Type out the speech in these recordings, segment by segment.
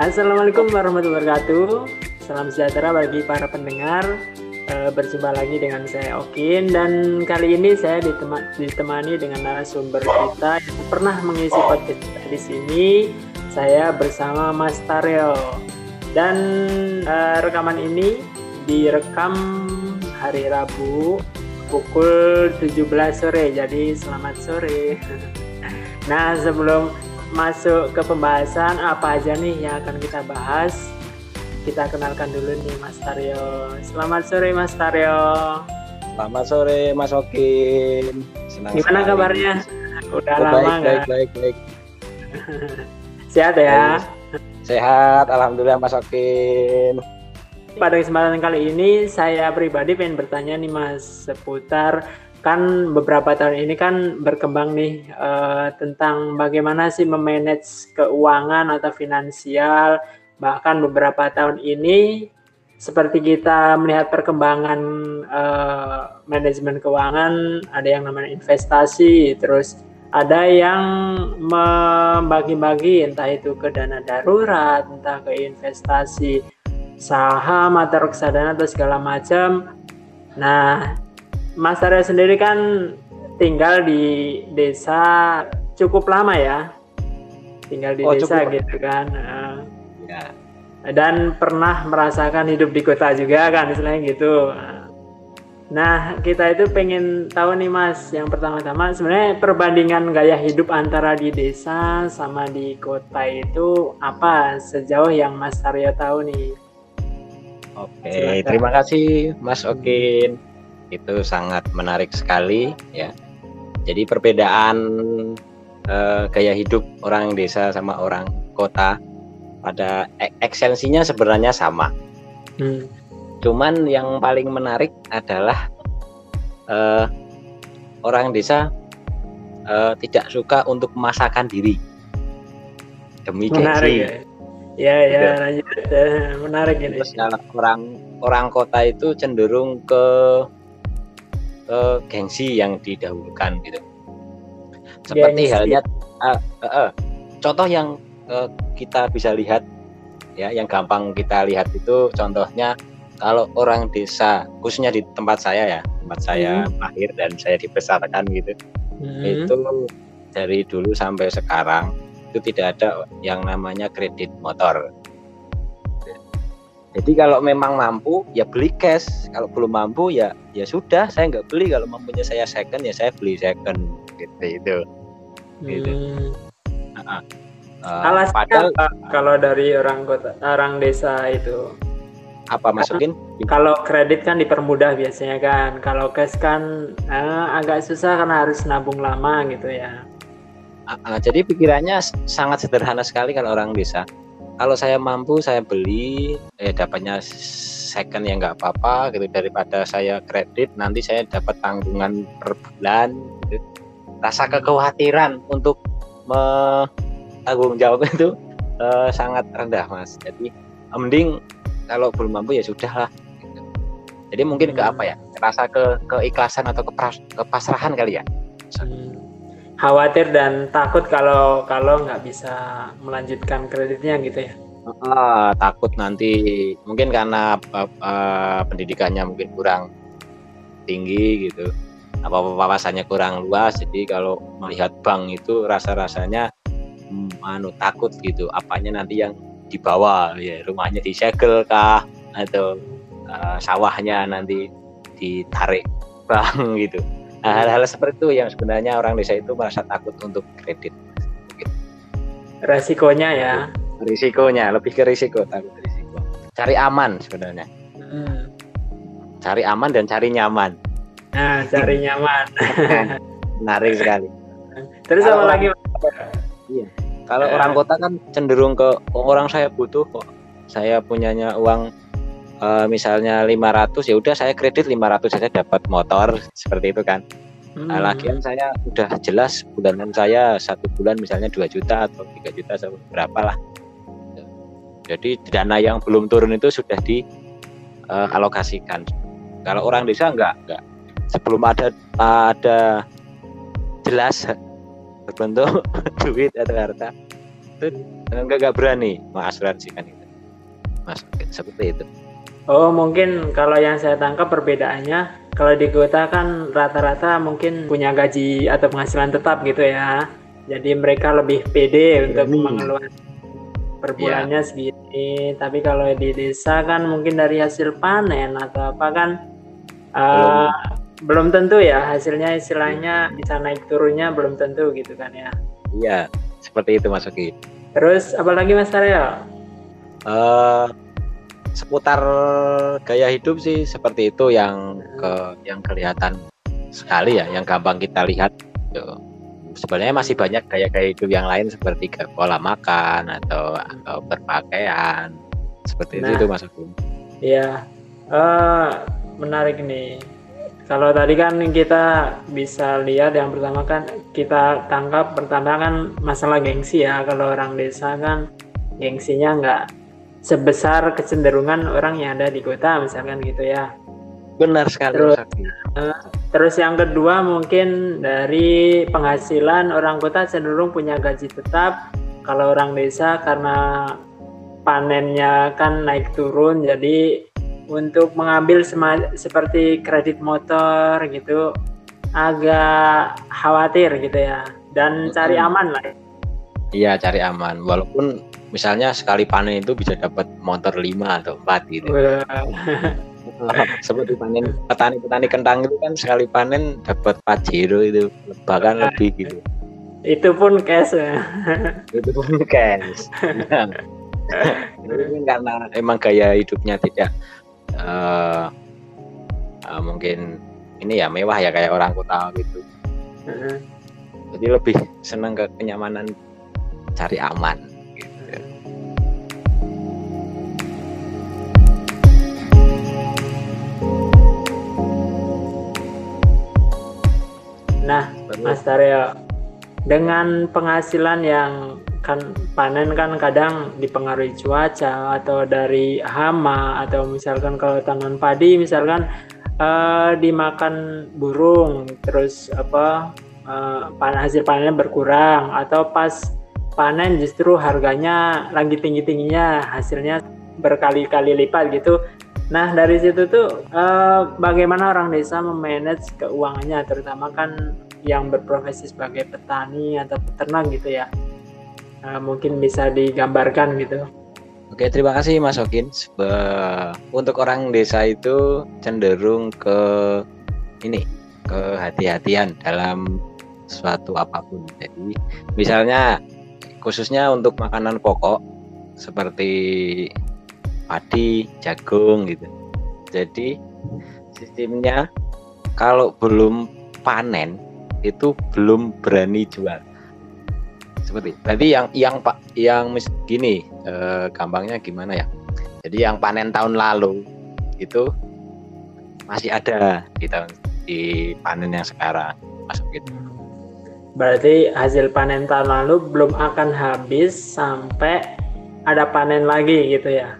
Assalamualaikum warahmatullahi wabarakatuh. Salam sejahtera bagi para pendengar. E, berjumpa lagi dengan saya Okin dan kali ini saya ditema ditemani dengan narasumber kita yang pernah mengisi podcast di sini. Saya bersama Mas Taryo dan e, rekaman ini direkam hari Rabu pukul 17 sore. Jadi selamat sore. Nah, sebelum masuk ke pembahasan apa aja nih yang akan kita bahas, kita kenalkan dulu nih Mas Taryo. Selamat sore Mas Taryo. Selamat sore Mas Okin. Senang Gimana sekali. kabarnya? Udah oh, lama baik, baik, baik, baik. Sehat ya? Sehat, alhamdulillah Mas Okin. Pada kesempatan kali ini saya pribadi pengen bertanya nih Mas seputar kan beberapa tahun ini kan berkembang nih uh, tentang bagaimana sih memanage keuangan atau finansial. Bahkan beberapa tahun ini seperti kita melihat perkembangan uh, manajemen keuangan ada yang namanya investasi terus ada yang membagi-bagi entah itu ke dana darurat entah ke investasi saham atau reksadana atau segala macam. Nah Mas Arya sendiri kan tinggal di desa cukup lama ya, tinggal di oh, desa cukup. gitu kan. ya. Dan pernah merasakan hidup di kota juga kan, istilahnya gitu. Nah, kita itu pengen tahu nih Mas, yang pertama-tama sebenarnya perbandingan gaya hidup antara di desa sama di kota itu apa sejauh yang Mas Arya tahu nih? Oke, Silakan. terima kasih Mas Okin itu sangat menarik sekali ya. Jadi perbedaan eh, gaya hidup orang desa sama orang kota pada eksensinya sebenarnya sama. Hmm. Cuman yang paling menarik adalah eh, orang desa eh, tidak suka untuk memasakkan diri demi menarik ya. Ya ya lanjut menarik ini. Terus orang orang kota itu cenderung ke uh, gengsi yang didahulukan gitu. Seperti gengsi. halnya uh, uh, uh, contoh yang uh, kita bisa lihat ya, yang gampang kita lihat itu contohnya kalau orang desa khususnya di tempat saya ya, tempat saya hmm. lahir dan saya dibesarkan gitu. Hmm. Itu dari dulu sampai sekarang itu tidak ada yang namanya kredit motor jadi kalau memang mampu ya beli cash, kalau belum mampu ya ya sudah saya nggak beli. Kalau mampunya saya second ya saya beli second gitu itu. Gitu. Hmm. Uh, uh, padahal, apa kalau dari orang kota, orang desa itu? Apa masukin? Kalau kredit kan dipermudah biasanya kan. Kalau cash kan uh, agak susah karena harus nabung lama gitu ya. Uh, uh, jadi pikirannya sangat sederhana sekali kalau orang desa kalau saya mampu saya beli. Eh dapatnya second ya nggak apa-apa gitu. Daripada saya kredit nanti saya dapat tanggungan per bulan gitu. rasa kekhawatiran untuk tanggung jawab itu eh, sangat rendah mas. Jadi mending kalau belum mampu ya sudah lah gitu. jadi mungkin ke apa ya? Rasa ke keikhlasan atau kepras, kepasrahan kali ya? Hmm khawatir dan takut kalau kalau nggak bisa melanjutkan kreditnya gitu ya? Ah, takut nanti. Mungkin karena uh, pendidikannya mungkin kurang tinggi gitu. Apa wawasannya kurang luas. Jadi kalau melihat bank itu rasa rasanya hmm, anu takut gitu. Apanya nanti yang dibawa ya rumahnya disegel kah? Atau uh, sawahnya nanti ditarik bank gitu Nah, hal-hal seperti itu yang sebenarnya orang desa itu merasa takut untuk kredit. Resikonya ya. Risikonya lebih ke risiko takut risiko. Cari aman sebenarnya. Hmm. Cari aman dan cari nyaman. Nah, cari nyaman. Menarik sekali. Terus apa lagi? Iya. Kalau uh. orang kota kan cenderung ke oh, orang saya butuh kok. Saya punyanya uang uh, misalnya 500 ya udah saya kredit 500 saja dapat motor seperti itu kan. Hmm. nah, lagian saya udah jelas bulanan saya satu bulan misalnya 2 juta atau 3 juta atau berapa lah. Jadi dana yang belum turun itu sudah dialokasikan eh, uh, kalau orang desa enggak enggak. Sebelum ada ada jelas berbentuk duit atau harta itu nggak nggak berani mengasuransikan itu. Mas seperti itu oh mungkin kalau yang saya tangkap perbedaannya kalau di kota kan rata-rata mungkin punya gaji atau penghasilan tetap gitu ya. Jadi mereka lebih pede untuk mengeluarkan per bulannya yeah. segini. Tapi kalau di desa kan mungkin dari hasil panen atau apa kan uh, belum tentu ya. Hasilnya istilahnya bisa naik turunnya belum tentu gitu kan ya. Iya seperti itu Mas Oki. Terus apalagi Mas Arya uh, seputar gaya hidup sih seperti itu yang ke yang kelihatan sekali ya yang gampang kita lihat. Gitu. sebenarnya masih banyak gaya-gaya hidup yang lain seperti pola makan atau, atau berpakaian. Seperti nah, itu Mas Oki iya. Uh, menarik nih. Kalau tadi kan kita bisa lihat yang pertama kan kita tangkap pertama kan masalah gengsi ya. Kalau orang desa kan gengsinya nggak sebesar kecenderungan orang yang ada di kota misalkan gitu ya. Benar sekali. Terus, uh, terus yang kedua mungkin dari penghasilan orang kota cenderung punya gaji tetap. Kalau orang desa karena panennya kan naik turun jadi untuk mengambil seperti kredit motor gitu agak khawatir gitu ya dan cari aman lah iya cari aman walaupun misalnya sekali panen itu bisa dapat motor 5 atau 4 gitu. Seperti panen petani-petani kentang itu kan sekali panen dapat pajero itu bahkan lebih gitu. Itu pun cash ya. Itu pun cash. Itu karena emang gaya hidupnya tidak uh, uh, mungkin ini ya mewah ya kayak orang kota gitu. Jadi lebih senang ke kenyamanan cari aman Nah, Mas Taryo, dengan penghasilan yang kan panen kan kadang dipengaruhi cuaca atau dari hama atau misalkan kalau tanaman padi misalkan uh, dimakan burung terus apa uh, hasil panennya berkurang atau pas panen justru harganya lagi tinggi tingginya hasilnya berkali-kali lipat gitu nah dari situ tuh uh, bagaimana orang desa memanage keuangannya terutama kan yang berprofesi sebagai petani atau peternak gitu ya uh, mungkin bisa digambarkan gitu. Oke, terima kasih Mas Okin. Untuk orang desa itu cenderung ke ini, ke hati-hatian dalam suatu apa pun. Jadi, misalnya khususnya untuk makanan pokok seperti padi, jagung gitu. Jadi, sistemnya kalau belum panen itu belum berani jual. Seperti berarti yang yang pak yang gini eh, gampangnya gimana ya? Jadi yang panen tahun lalu itu masih ada di tahun di panen yang sekarang masuk gitu. Berarti hasil panen tahun lalu belum akan habis sampai ada panen lagi gitu ya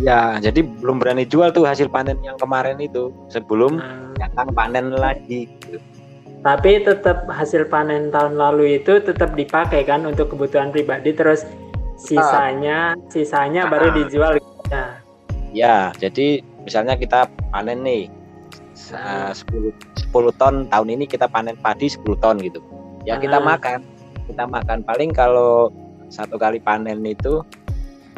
ya jadi belum berani jual tuh hasil panen yang kemarin itu. Sebelum hmm. datang panen lagi. Gitu tapi tetap hasil panen tahun lalu itu tetap dipakai kan untuk kebutuhan pribadi terus sisanya sisanya baru ah. dijual. Ya. ya jadi misalnya kita panen nih uh, 10 10 ton tahun ini kita panen padi 10 ton gitu. Ya kita makan. Kita makan. Paling kalau satu kali panen itu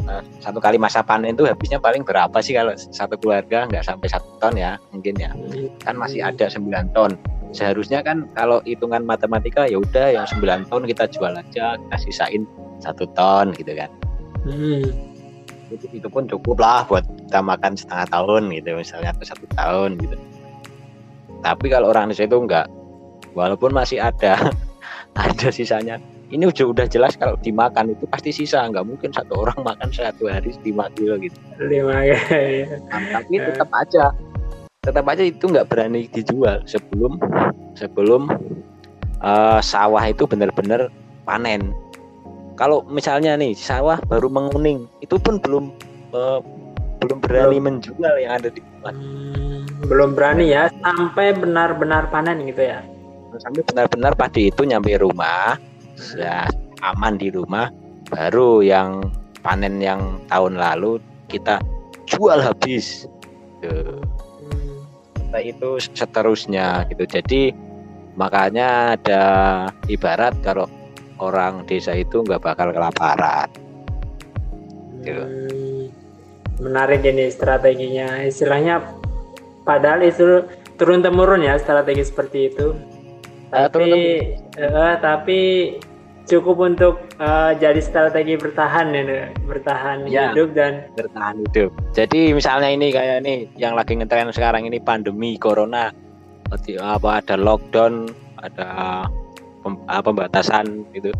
uh, satu kali masa panen itu habisnya paling berapa sih kalau satu keluarga? Nggak sampai satu ton ya mungkin ya. Kan masih ada 9 ton. Seharusnya kan kalau hitungan matematika ya udah yang 9 ton kita jual aja kita sisain satu ton gitu kan. Hmm. itu, itu pun cukup lah buat kita makan setengah tahun gitu. Misalnya atau satu tahun gitu. Tapi kalau orang Indonesia itu enggak walaupun masih ada ada sisanya ini udah udah jelas kalau dimakan itu pasti sisa nggak mungkin satu orang makan satu hari lima kilo gitu lima ya nah, tapi tetap aja tetap aja itu nggak berani dijual sebelum sebelum uh, sawah itu benar-benar panen. Kalau misalnya nih sawah baru menguning, itu pun belum uh, belum berani belum. menjual yang ada di rumah. Hmm, belum berani ya sampai benar-benar panen gitu ya. Sampai benar-benar padi itu nyampe rumah, ya aman di rumah, baru yang panen yang tahun lalu kita jual habis. Gitu. Nah, itu seterusnya gitu. Jadi makanya ada ibarat kalau orang desa itu nggak bakal kelaparan. Gitu. Menarik ini strateginya. Istilahnya padahal itu turun temurun ya strategi seperti itu tapi eh, tapi cukup untuk eh, jadi strategi bertahan ya bertahan Ya. hidup dan bertahan hidup. Jadi misalnya ini kayak ini yang lagi ngetren sekarang ini pandemi corona, apa ada lockdown, ada pem- pembatasan gitu.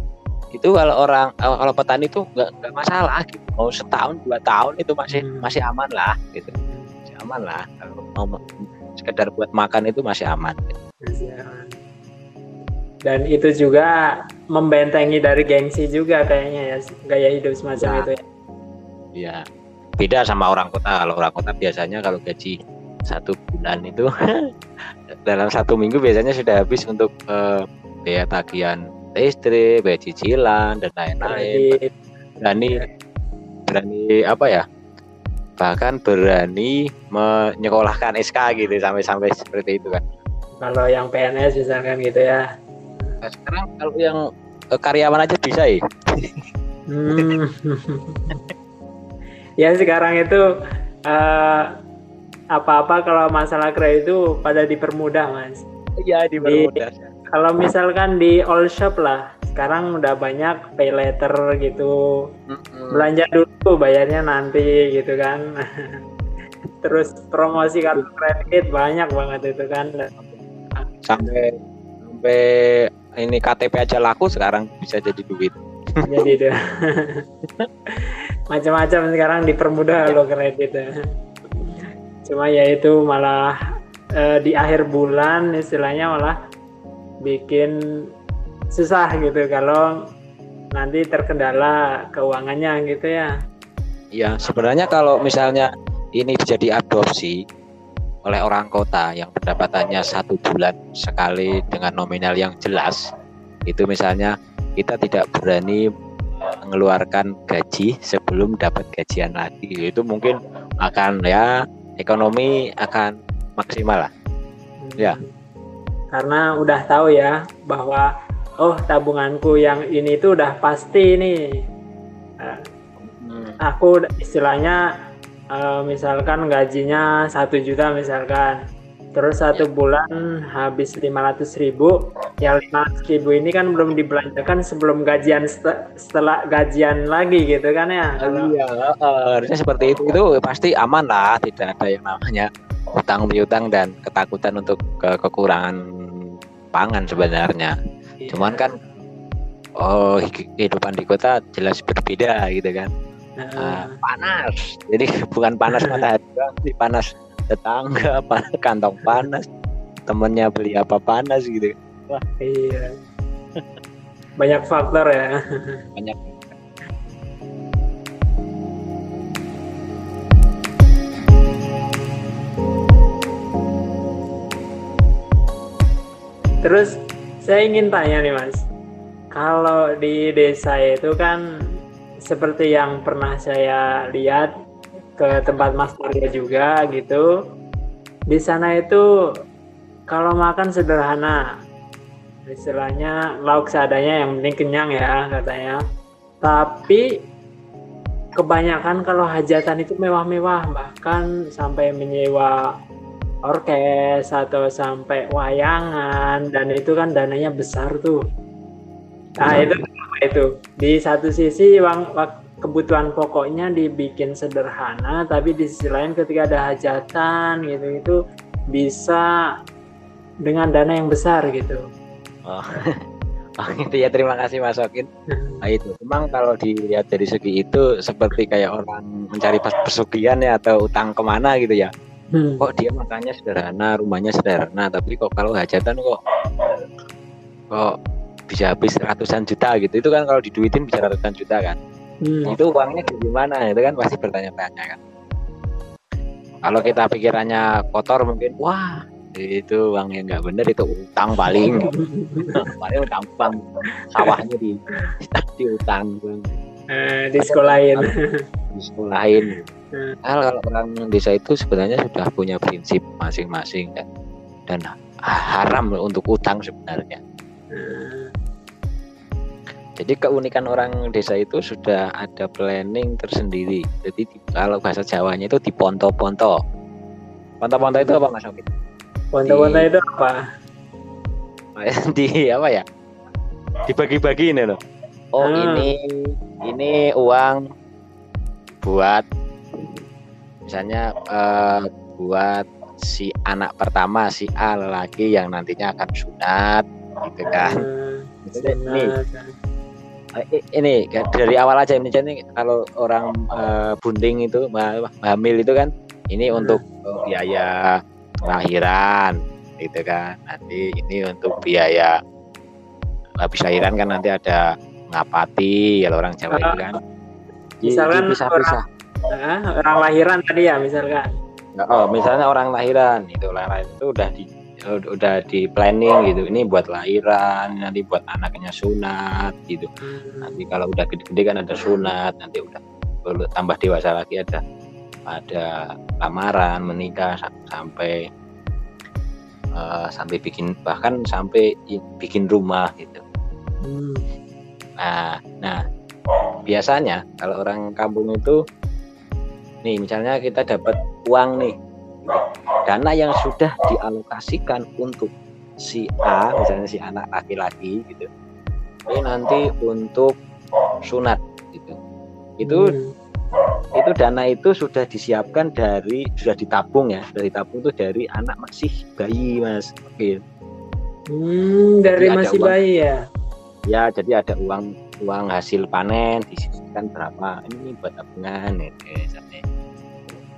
Itu kalau orang kalau petani itu nggak nggak masalah gitu. Mau setahun dua tahun itu masih Hmm. masih aman lah gitu. Masih aman lah. Kalau mau ma- sekedar buat makan itu masih aman. gitu. Dan itu juga membentengi dari gengsi juga kayaknya ya gaya hidup semacam Ya. itu ya. Ya beda sama orang kota. Kalau orang kota biasanya kalau gaji satu bulan itu dalam satu minggu biasanya sudah habis untuk eh, biaya tagihan listrik, biaya cicilan dan lain-lain. Berani berani apa ya? Bahkan berani menyekolahkan SK gitu sampai-sampai seperti itu kan. kalau yang PNS misalkan gitu ya Nah, sekarang kalau yang eh, karyawan aja bisa ya. Hmm. ya sekarang itu eh, apa-apa kalau masalah kredit itu pada dipermudah mas. Iya dipermudah. Kalau misalkan di all shop lah, sekarang udah banyak pay letter gitu. Mm-mm. Belanja dulu, bayarnya nanti gitu kan. Terus promosi kartu kredit banyak banget itu kan. sampai sampai ini KTP aja laku sekarang bisa jadi duit. Jadi itu macam-macam sekarang dipermudah lo kredit. Cuma ya itu malah eh, di akhir bulan istilahnya malah bikin susah gitu kalau nanti terkendala keuangannya gitu ya. Ya sebenarnya kalau misalnya ini bisa diadopsi oleh orang kota yang pendapatannya satu bulan sekali dengan nominal yang jelas, itu misalnya kita tidak berani mengeluarkan gaji sebelum dapat gajian lagi, itu mungkin akan ya ekonomi akan maksimal lah. Ya. Karena udah tahu ya bahwa oh tabunganku yang ini tuh udah pasti nih. Eh, aku istilahnya eh, misalkan gajinya satu juta misalkan terus satu bulan habis 500 ribu yang 500 ribu ini kan belum dibelanjakan sebelum gajian set- setelah gajian lagi gitu kan ya Iya, eh, harusnya seperti itu. Itu pasti aman lah, tidak ada yang namanya utang piutang dan ketakutan untuk ke kekurangan pangan sebenarnya. Cuman kan oh kehidupan di kota jelas berbeda gitu kan. Ah, panas. Jadi bukan panas matahari tapi panas tetangga, panas kantong panas, temennya beli apa panas gitu. iya. Banyak faktor ya. Banyak. Terus saya ingin tanya nih mas, kalau di desa itu kan seperti yang pernah saya lihat ke tempat Mas Arya juga gitu, di sana itu kalau makan sederhana, istilahnya lauk seadanya yang penting kenyang ya katanya. Tapi kebanyakan kalau hajatan itu mewah-mewah bahkan sampai menyewa orkes atau sampai wayangan dan itu kan dananya besar tuh. Nah itu apa itu di satu sisi uang kebutuhan pokoknya dibikin sederhana tapi di sisi lain ketika ada hajatan gitu itu bisa dengan dana yang besar gitu. Oh. Oh, itu ya terima kasih Mas Okin. Nah, itu memang kalau dilihat dari segi itu seperti kayak orang mencari pas- pesugihan ya atau utang ke mana gitu ya. Hmm. Kok dia makannya sederhana, rumahnya sederhana, tapi kok kalau hajatan kok kok bisa habis ratusan juta gitu. Itu kan kalau diduitin bisa ratusan juta kan. Hmm. Itu uangnya dari mana? Itu kan pasti bertanya-tanya kan. Kalau kita pikirannya kotor mungkin wah itu uang yang nggak bener itu utang paling paling gampang sawahnya di di utang eh, di sekolahin di sekolahin Hal kalau orang desa itu sebenarnya sudah punya prinsip masing-masing dan, dan haram untuk utang sebenarnya. Jadi keunikan orang desa itu sudah ada planning tersendiri. Jadi kalau bahasa Jawanya itu diponto-ponto. Ponto-ponto itu apa Mas Oki? Ponto-ponto itu apa? di apa ya? Dibagi-bagi ini loh. Oh hmm. ini ini uang buat misalnya uh, buat si anak pertama si A lagi yang nantinya akan sunat gitu kan. Hmm, ini Eh, ini dari awal aja ini jadi kalau orang uh, bunting itu hamil itu kan ini hmm. untuk biaya lahiran gitu kan. Nanti ini untuk biaya habis lahiran kan nanti ada ngapati kalau orang Jawa itu kan. Misalkan bisa bisa orang, orang lahiran tadi ya misalkan. Oh misalnya orang lahiran itu lahiran itu udah di udah di planning gitu. Ini buat lahiran nanti buat anaknya sunat gitu. Nanti kalau udah gede-gede kan ada sunat nanti udah perlu tambah dewasa lagi ada ada lamaran menikah sampai uh, sampai bikin bahkan sampai bikin rumah gitu. Nah nah biasanya kalau orang kampung itu nih misalnya kita dapat uang nih dana yang sudah dialokasikan untuk si A misalnya si anak laki-laki gitu ini nanti untuk sunat gitu. Itu hmm. itu dana itu sudah disiapkan dari sudah ditabung ya sudah ditabung itu dari anak masih bayi mas. Oke. Hmm, dari jadi masih uang, bayi ya? Ya jadi ada uang uang hasil panen disisihkan berapa. Ini buat tabungan ya,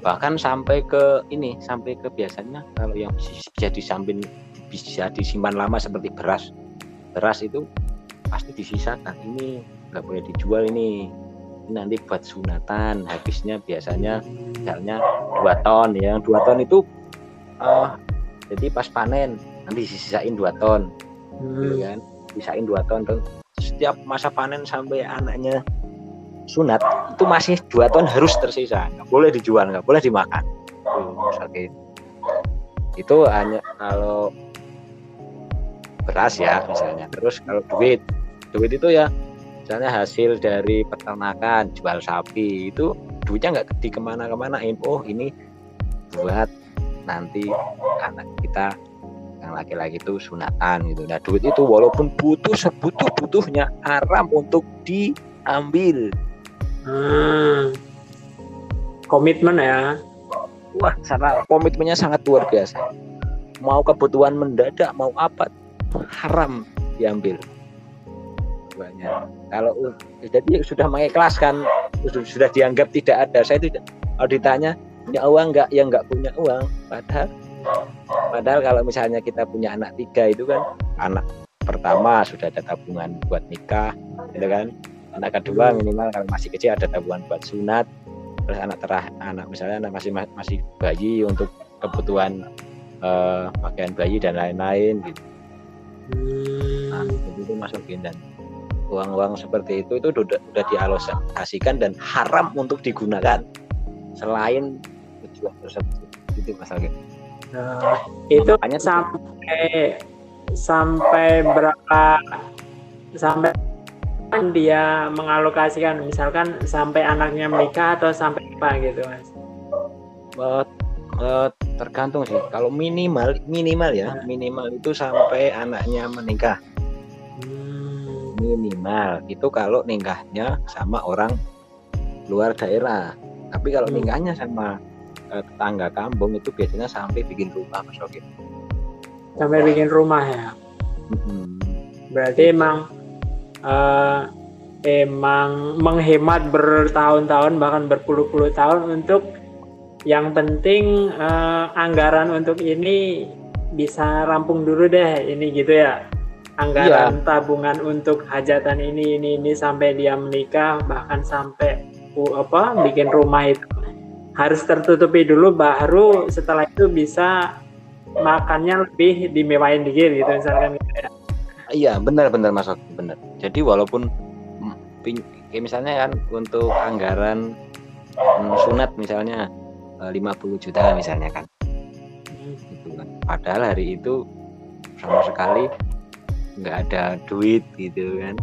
bahkan sampai ke ini sampai ke biasanya kalau yang bisa di samping bisa disimpan lama seperti beras. Beras itu pasti disisakan ini nggak boleh dijual ini. Ini nanti buat sunatan habisnya biasanya misalnya dua ton. Ya yang dua ton itu uh, jadi pas panen nanti disisain dua ton. Hmm. gitu kan? Sisain dua ton setiap masa panen sampai anaknya sunat itu masih dua ton harus tersisa. Nggak boleh dijual nggak boleh dimakan. Itu itu hanya kalau beras ya misalnya. Terus kalau duit duit itu ya misalnya hasil dari peternakan jual sapi itu duitnya nggak di ke mana-kemanain oh ini buat nanti anak kita yang laki-laki itu sunatan gitu. Nah duit itu walaupun butuh sebutuh butuhnya haram untuk diambil Komitmen ya. Wah, sana komitmennya sangat luar biasa. Mau kebutuhan mendadak, mau apa, haram diambil. Banyak. Kalau jadi sudah mengikhlaskan, sudah, dianggap tidak ada. Saya tidak. Kalau ditanya punya uang nggak, yang nggak punya uang. Padahal, padahal kalau misalnya kita punya anak tiga itu kan anak pertama sudah ada tabungan buat nikah, gitu kan? Anak kedua minimal kalau masih kecil ada tabungan buat sunat. Terus anak terah anak misalnya anak masih masih bayi untuk kebutuhan uh, pakaian bayi dan lain-lain gitu. Nah itu masukin dan uang-uang seperti itu itu sudah sudah dialokasikan dan haram untuk digunakan. Selain tujuan tersebut itu masalahnya nah, itu Makanya sampai sampai berapa? Sampai dia mengalokasikan misalkan sampai anaknya menikah atau sampai apa gitu mas? Uh, uh, tergantung sih. Kalau minimal minimal ya nah. minimal itu sampai anaknya menikah. Hmm. Minimal itu kalau nikahnya sama orang luar daerah. Tapi kalau hmm. nikahnya sama uh, tetangga kampung itu biasanya sampai bikin rumah mas Oke. Sampai bikin rumah ya. Hmm. Berarti emang uh, emang menghemat bertahun-tahun bahkan berpuluh-puluh tahun untuk yang penting uh, anggaran untuk ini bisa rampung dulu deh ini gitu ya anggaran iya. tabungan untuk hajatan ini ini ini sampai dia menikah bahkan sampai uh, apa bikin rumah itu harus tertutupi dulu baru setelah itu bisa makannya lebih dimewahin dikit gitu misalkan gitu ya iya benar benar mas benar. Jadi walaupun kayak misalnya kan untuk anggaran hmm, sunat misalnya eh, 50 juta misalnya kan. Gitu kan. Padahal hari itu sama sekali nggak ada duit gitu kan.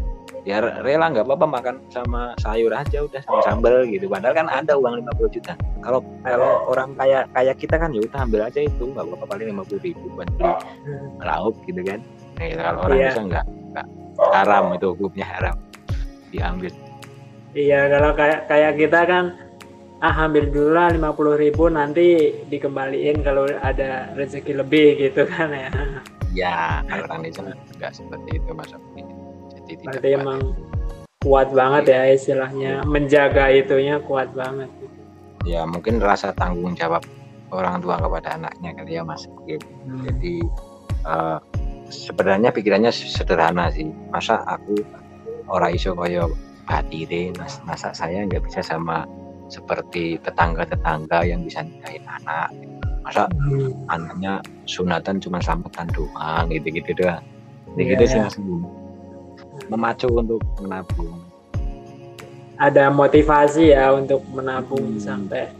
Ya rela nggak apa-apa makan sama sayur aja udah sama sambal gitu. Padahal kan ada uang 50 juta. Kalau kalau orang kayak kayak kita kan ya udah ambil aja itu nggak apa-apa paling 50 ribu buat beli lauk gitu kan nah, gitu. kalau orang Iya. bisa nggak haram itu hukumnya haram diambil Iya, kalau kayak kayak kita kan ah ambil dulu lah 50 ribu nanti dikembaliin kalau ada rezeki lebih gitu kan ya. ya kalau orang Indonesia nggak seperti itu mas jadi tidak Berarti kuat. emang kuat banget ya istilahnya menjaga itunya kuat banget. ya mungkin rasa tanggung jawab orang tua kepada anaknya kali ya mas. Hmm. jadi eh, sebenarnya pikirannya sederhana sih masa aku orang iso koyo batire mas masa saya nggak bisa sama seperti tetangga-tetangga yang bisa nikahin anak masa Hmm. anaknya sunatan cuma selamatan doang gitu-gitu doang Iya, gitu sih iya. mas memacu untuk menabung Ada motivasi ya untuk menabung Hmm. sampai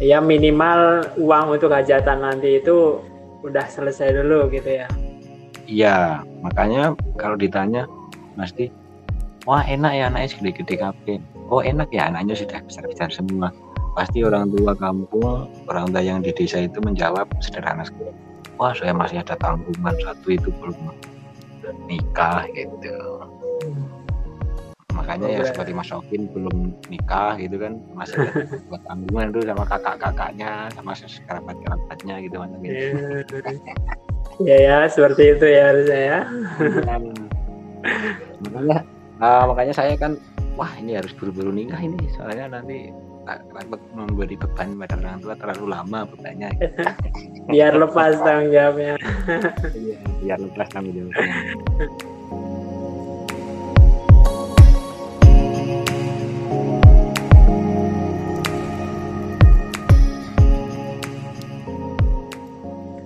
ya minimal uang untuk hajatan nanti itu udah selesai dulu gitu ya. Iya, makanya kalau ditanya pasti wah enak ya anaknya gede-gede kabeh. Oh enak ya anaknya sudah besar-besar semua. Pasti orang tua kampung, orang tua yang di desa itu menjawab sederhana sekali. Wah saya masih ada tanggungan satu itu belum nikah gitu. Makanya ya Oke. seperti Mas Okin belum nikah gitu kan masih buat tanggungan tuh sama kakak-kakaknya sama kerabat-kerabatnya gitu macam gitu. Ya ya seperti itu ya harusnya ya. makanya eh, makanya saya kan wah ini harus buru-buru nikah ini soalnya nanti tak- takut memberi beban pada orang tua terlalu lama bebannya Biar lepas tanggung jawabnya. Iya, biar lepas tanggung jawabnya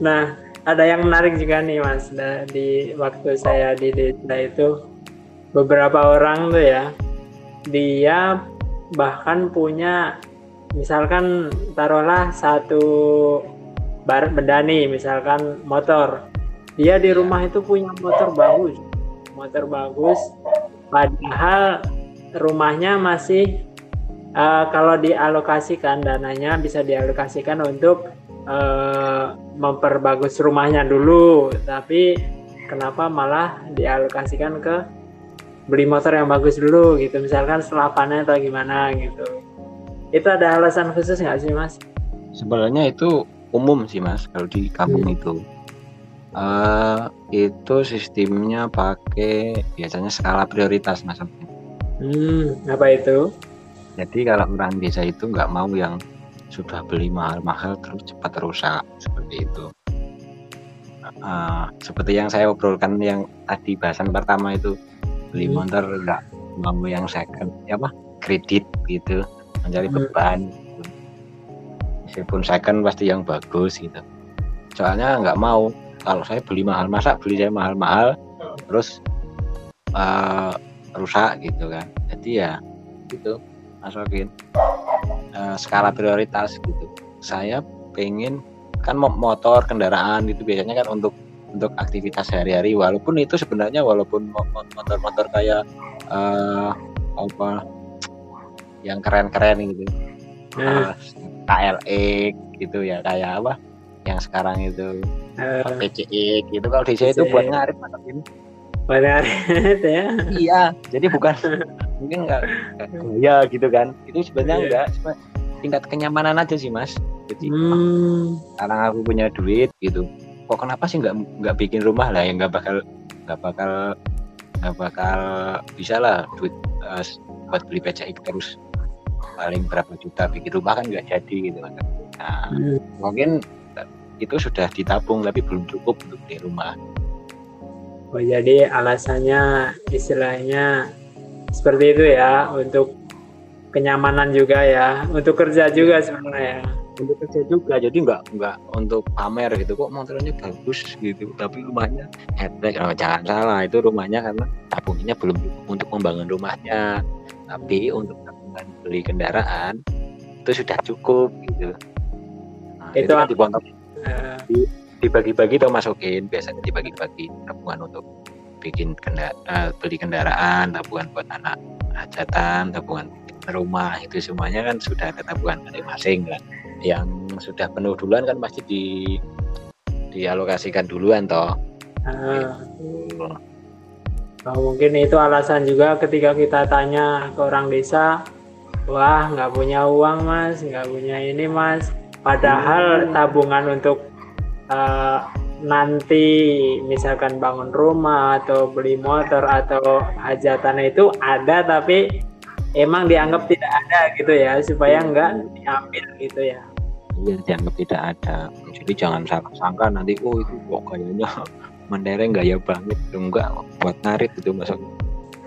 Nah, ada yang menarik juga nih Mas, da- di waktu saya di desa itu beberapa orang tuh ya, dia bahkan punya misalkan taruhlah satu barat benda nih, misalkan motor. Dia di rumah itu punya motor bagus, motor bagus, padahal rumahnya masih eh, kalau dialokasikan dananya bisa dialokasikan untuk eh, memperbagus rumahnya dulu, tapi kenapa malah dialokasikan ke beli motor yang bagus dulu gitu, misalkan setelah panen atau gimana gitu. Itu ada alasan khusus nggak sih mas? sebenarnya itu umum sih mas kalau di kampung itu Eh, itu sistemnya pakai biasanya skala prioritas mas Hmm, apa itu? Jadi kalau orang desa itu nggak mau yang sudah beli mahal-mahal terus cepat rusak seperti itu. Ah, seperti yang saya obrolkan yang tadi bahasan pertama itu beli Hmm. motor nggak mau yang second, ya apa kredit gitu, mencari Hmm. beban. gitu. Meskipun second pasti yang bagus gitu. Soalnya nggak mau kalau saya beli mahal masa beli saya mahal-mahal terus eh, rusak gitu kan. Jadi ya gitu masukin eh, skala prioritas gitu. Saya pengen kan mo- motor kendaraan itu biasanya kan untuk untuk aktivitas sehari-hari. Walaupun itu sebenarnya walaupun mo- mo- motor-motor kayak eh, apa yang keren-keren gitu. Nah, Eh, KLX gitu ya kayak apa yang sekarang itu. Eh, PCX gitu. Kalau di saya itu buat ngarit benar itu ya. iya jadi bukan mungkin nggak gaya gitu kan. Itu sebenarnya Iya. enggak cuma tingkat kenyamanan aja sih mas. Jadi Hmm, sekarang aku punya duit gitu. Kok kenapa sih nggak nggak bikin rumah lah yang nggak bakal nggak bakal nggak bakal bisa lah duit eh, buat beli PCX terus. Paling berapa juta bikin rumah kan nggak jadi gitu kan. Nah hmm. mungkin itu sudah ditabung tapi belum cukup untuk beli rumah. Oh, jadi alasannya istilahnya seperti itu ya untuk kenyamanan juga ya, untuk kerja juga sebenarnya. ya. untuk kerja juga jadi nggak nggak untuk pamer gitu. Kok motornya bagus gitu tapi rumahnya headback oh, jangan salah itu rumahnya karena tabungannya belum untuk membangun rumahnya. Tapi untuk tabungan beli kendaraan itu sudah cukup gitu. Nah, itu, itu kan dibontok uh, dibagi-bagi atau masukin biasanya dibagi-bagi tabungan untuk bikin kendara, uh, beli kendaraan tabungan buat anak hajatan tabungan rumah itu semuanya kan sudah ada tabungan masing-masing kan. Yang sudah penuh duluan kan pasti di dialokasikan duluan toh. Uh, oh, mungkin itu alasan juga ketika kita tanya ke orang desa wah nggak punya uang mas nggak punya ini mas. Padahal tabungan untuk uh, nanti misalkan bangun rumah atau beli motor atau hajatan itu ada tapi emang dianggap tidak ada gitu ya supaya enggak diambil gitu ya. Iya dianggap tidak ada. Jadi jangan salah sangka nanti oh itu kok kayaknya mendereng gaya banget. Enggak buat narik gitu masuk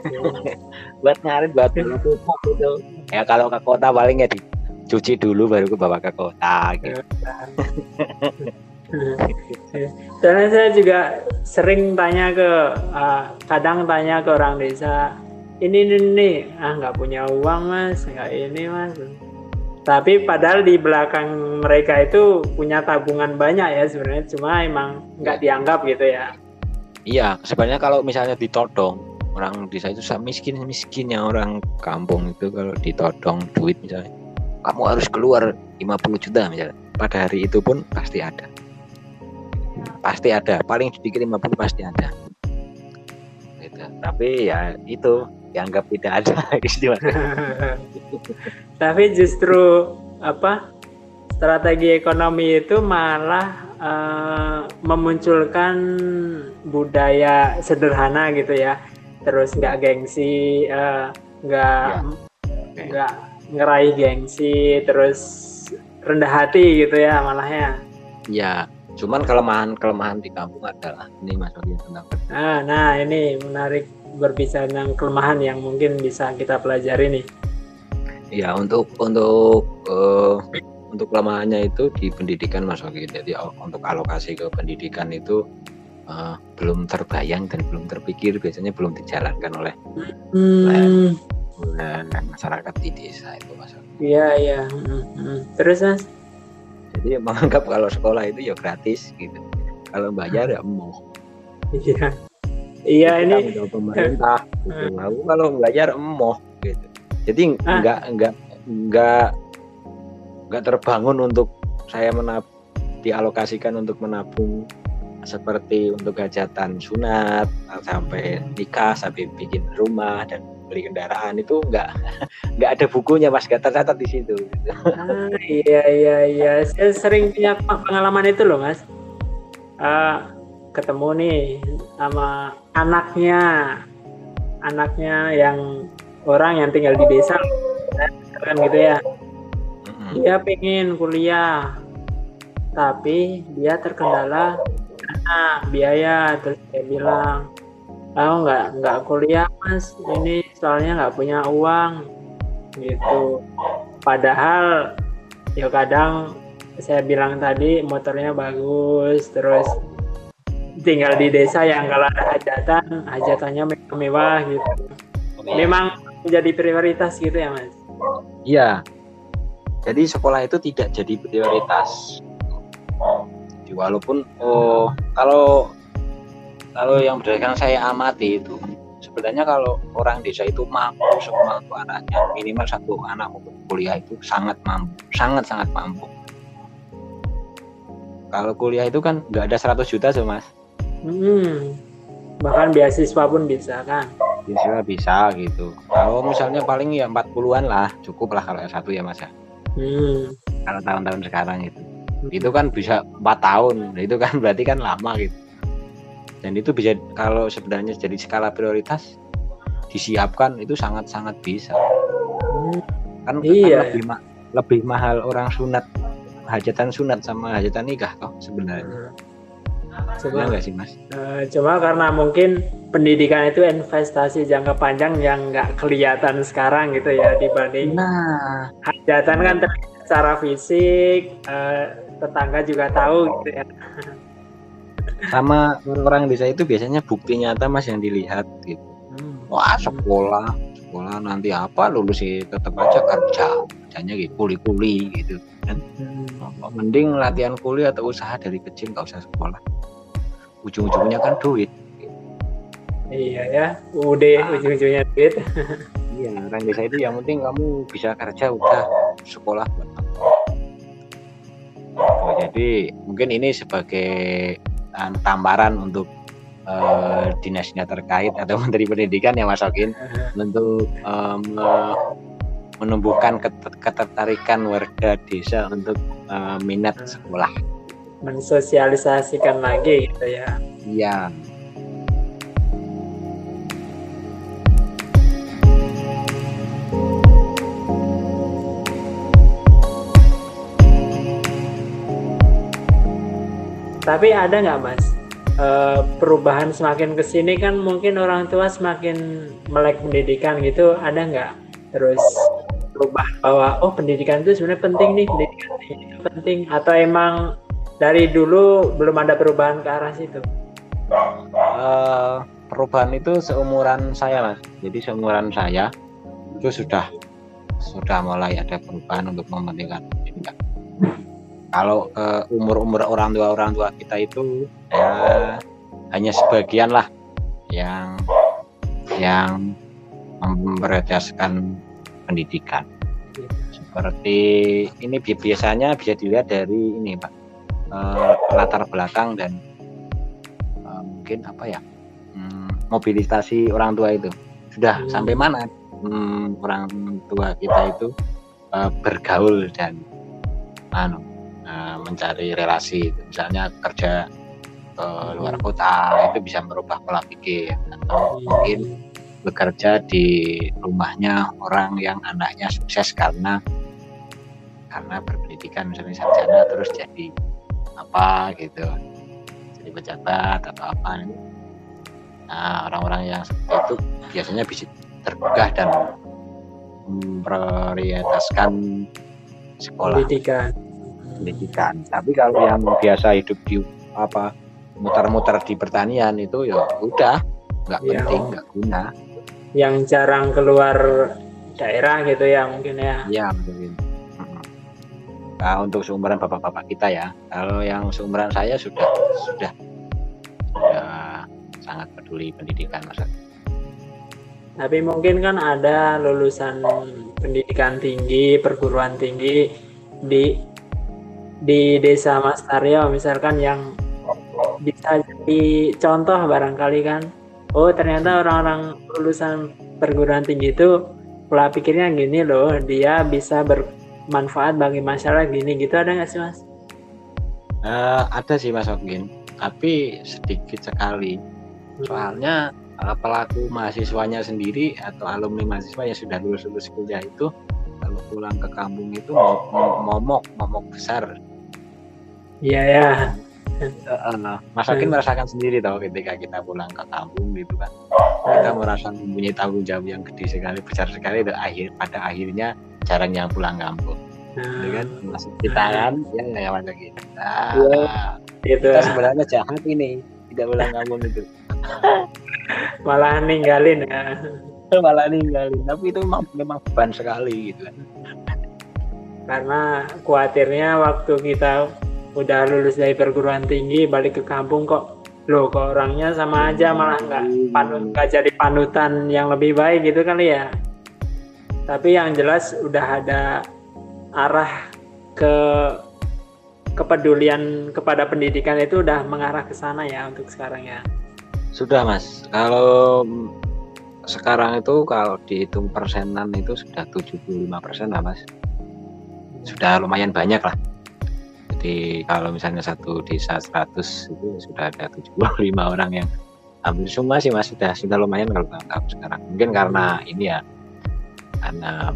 buat ngarit buat pupuk gitu. Ya kalau ke kota paling ya dicuci dulu baru ke bawa ke kota gitu karena saya juga sering tanya ke uh, kadang tanya ke orang desa ini ini, ini. ah nggak punya uang mas nggak ini mas. Tapi padahal di belakang mereka itu punya tabungan banyak ya sebenarnya cuma emang nggak dianggap gitu ya. Iya sebenarnya kalau misalnya ditodong orang desa itu miskin miskinnya orang kampung itu kalau ditodong duit misalnya. Kamu harus keluar 50 juta misalnya. Pada hari itu pun pasti ada pasti ada. Paling sedikit 50 pasti ada. Gitu. tapi ya itu dianggap tidak ada. Tapi justru apa strategi ekonomi itu malah uh, memunculkan budaya sederhana gitu ya. Terus nggak gengsi uh, nggak ya. nggak ngeraih gengsi terus rendah hati gitu ya malahnya. Ya Cuman kelemahan kelemahan di kampung adalah ini Mas Wadi tentang Nah, nah ini menarik berbicara tentang kelemahan yang mungkin bisa kita pelajari nih. Ya untuk untuk uh, untuk kelemahannya itu di pendidikan Mas Wadi. Jadi untuk alokasi ke pendidikan itu uh, belum terbayang dan belum terpikir biasanya belum dijalankan oleh, hmm. oleh, masyarakat di desa itu Mas. Iya iya. Hmm, hmm. Terus Mas? Jadi menganggap kalau sekolah itu ya gratis gitu kalau bayar ya emoh iya iya ini pemerintah gitu. aku kalau belajar emoh gitu jadi ah. enggak enggak enggak enggak terbangun untuk saya menab dialokasikan untuk menabung seperti untuk hajatan sunat sampai nikah sampai bikin rumah dan beli kendaraan itu nggak nggak ada bukunya mas. Nggak tercatat di situ. Ah, iya iya iya. Saya sering punya pengalaman itu loh mas. Uh, ketemu nih sama anaknya. Anaknya yang orang yang tinggal di desa. Kan gitu ya. Dia pengen kuliah tapi dia terkendala karena biaya. Terus dia bilang aku nggak? Nggak kuliah mas. Ini soalnya nggak punya uang gitu. Padahal ya kadang saya bilang tadi motornya bagus terus tinggal di desa yang kalau ada hajatan hajatannya mewah gitu. Memang menjadi prioritas gitu ya mas? Iya. Jadi sekolah itu tidak jadi prioritas. Walaupun oh kalau kalau yang berdasarkan saya amati itu sebenarnya kalau orang desa itu mampu semua anaknya minimal satu anak untuk kuliah itu sangat mampu sangat sangat mampu. Kalau kuliah itu kan nggak ada 100 juta sih mas. Hmm. bahkan beasiswa pun bisa kan? Beasiswa bisa gitu. Kalau misalnya paling ya 40-an lah cukup lah kalau satu ya mas ya. Hmm. kalau tahun-tahun sekarang itu itu kan bisa empat tahun itu kan berarti kan lama gitu dan itu bisa kalau sebenarnya jadi skala prioritas disiapkan itu sangat-sangat bisa. Kan, iya. kan lebih ma lebih mahal orang sunat hajatan sunat sama hajatan nikah toh sebenarnya. Coba nggak sih mas? uh, cuma karena mungkin pendidikan itu investasi jangka panjang yang nggak kelihatan sekarang gitu ya dibanding nah. hajatan kan terlihat secara fisik uh, tetangga juga tahu gitu ya sama orang-orang desa itu biasanya bukti nyata mas yang dilihat gitu hmm. wah sekolah sekolah nanti apa lulus sih tetap aja kerja kerjanya gitu kuli-kuli gitu kan hmm. mending latihan kuliah atau usaha dari kecil nggak usah sekolah ujung-ujungnya kan duit iya ya udah nah. ujung-ujungnya duit iya orang desa itu yang penting kamu bisa kerja udah sekolah oh, jadi mungkin ini sebagai tamparan untuk uh, dinasnya terkait atau menteri pendidikan ya Mas Okin untuk um, menumbuhkan ketertarikan warga desa untuk uh, minat sekolah. Mensosialisasikan lagi gitu ya. Iya Tapi ada nggak mas? Uh, perubahan semakin ke sini kan mungkin orang tua semakin melek pendidikan gitu. Ada nggak? Terus perubahan bahwa oh pendidikan itu sebenarnya penting nih pendidikan itu penting. Atau emang dari dulu belum ada perubahan ke arah situ? Uh, perubahan itu seumuran saya mas. Jadi seumuran saya itu sudah sudah mulai ada perubahan untuk mementingkan pendidikan kalau uh, umur-umur orang tua orang tua kita itu ya hanya sebagian lah yang yang memprioritaskan pendidikan. Seperti ini biasanya bisa dilihat dari ini pak. Uh, latar belakang dan uh, mungkin apa ya um, mobilisasi orang tua itu. Sudah hmm. sampai mana um, orang tua kita itu uh, bergaul dan anu Eh, mencari relasi misalnya kerja ke luar kota itu bisa merubah pola pikir. Atau mungkin bekerja di rumahnya orang yang anaknya sukses karena karena berpendidikan misalnya sarjana terus jadi apa gitu. Jadi pejabat atau apa. Nah orang-orang yang seperti itu biasanya bisa terbuka dan memprioritaskan sekolah. Pendidikan pendidikan. Tapi kalau yang biasa hidup di apa muter-muter di pertanian itu ya udah nggak ya. penting, nggak guna. Yang jarang keluar daerah gitu ya mungkin ya. Iya mungkin. Nah, untuk seumuran bapak-bapak kita ya. Kalau yang seumuran saya sudah sudah sudah sangat peduli pendidikan masa. Tapi mungkin kan ada lulusan pendidikan tinggi, perguruan tinggi di di desa Mas Taryo misalkan yang bisa jadi contoh barangkali kan oh ternyata orang-orang lulusan perguruan tinggi itu pola pikirnya gini loh dia bisa bermanfaat bagi masyarakat gini gitu ada nggak sih mas? Uh, ada sih mas Ogin tapi sedikit sekali hmm. soalnya uh, pelaku mahasiswanya sendiri atau alumni mahasiswa yang sudah lulus lulus kuliah itu kalau pulang ke kampung itu momok momok besar Iya ya. Uh, Mas hmm. merasakan sendiri tahu ketika kita pulang ke kampung gitu kan kita hmm. merasa mempunyai tanggung jawab yang gede sekali besar sekali dan akhir pada akhirnya jarang yang pulang kampung hmm. gitu kan masih kita kan ya ya Mas Akin nah, ya, itu. kita sebenarnya jahat ini tidak pulang kampung itu malah ninggalin ya malah ninggalin tapi itu memang, memang beban sekali gitu kan karena khawatirnya waktu kita udah lulus dari perguruan tinggi balik ke kampung kok. Loh kok orangnya sama aja malah nggak panut nggak jadi panutan yang lebih baik gitu kali ya. Tapi yang jelas udah ada arah ke kepedulian kepada pendidikan itu udah mengarah ke sana ya untuk sekarang ya. Sudah mas. Kalau sekarang itu kalau dihitung persenan itu sudah 75 persen lah mas. Sudah lumayan banyak lah jadi kalau misalnya satu desa 100 itu sudah ada 75 orang yang hampir semua sih mas sudah sudah lumayan kalau tangkap sekarang. Mungkin karena ini ya karena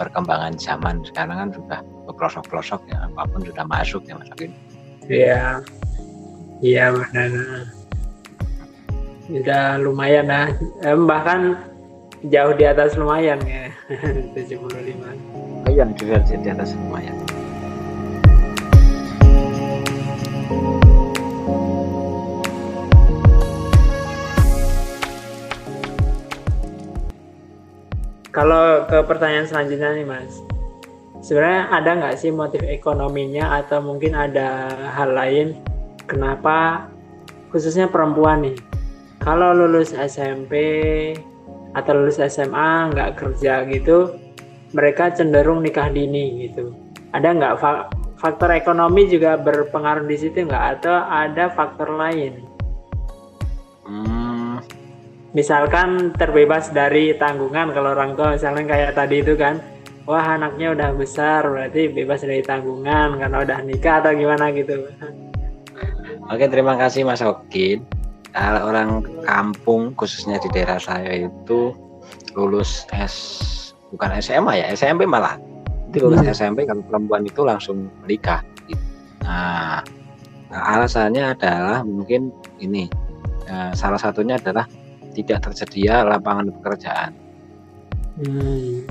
perkembangan zaman sekarang kan sudah pelosok-pelosok ya apa pun sudah masuk ya mas Akin. Iya. Iya benar sudah lumayan lah. Bahkan jauh di atas lumayan ya 75 lumayan juga di atas lumayan Kalau ke pertanyaan selanjutnya nih Mas, sebenarnya ada nggak sih motif ekonominya atau mungkin ada hal lain? Kenapa? Khususnya perempuan nih. Kalau lulus SMP atau lulus SMA nggak kerja gitu mereka cenderung nikah dini gitu. Ada nggak faktor ekonomi juga berpengaruh di situ nggak? Atau ada faktor lain misalkan terbebas dari tanggungan kalau orang tua misalnya kayak tadi itu kan wah anaknya udah besar berarti bebas dari tanggungan karena udah nikah atau gimana gitu. Oke terima kasih Mas Okin kalau orang kampung khususnya di daerah saya itu lulus S bukan SMA ya SMP malah. Itu lulus hmm. SMP kalau perempuan itu langsung menikah. Nah, nah alasannya adalah mungkin ini uh, salah satunya adalah tidak tersedia lapangan pekerjaan. Hmm.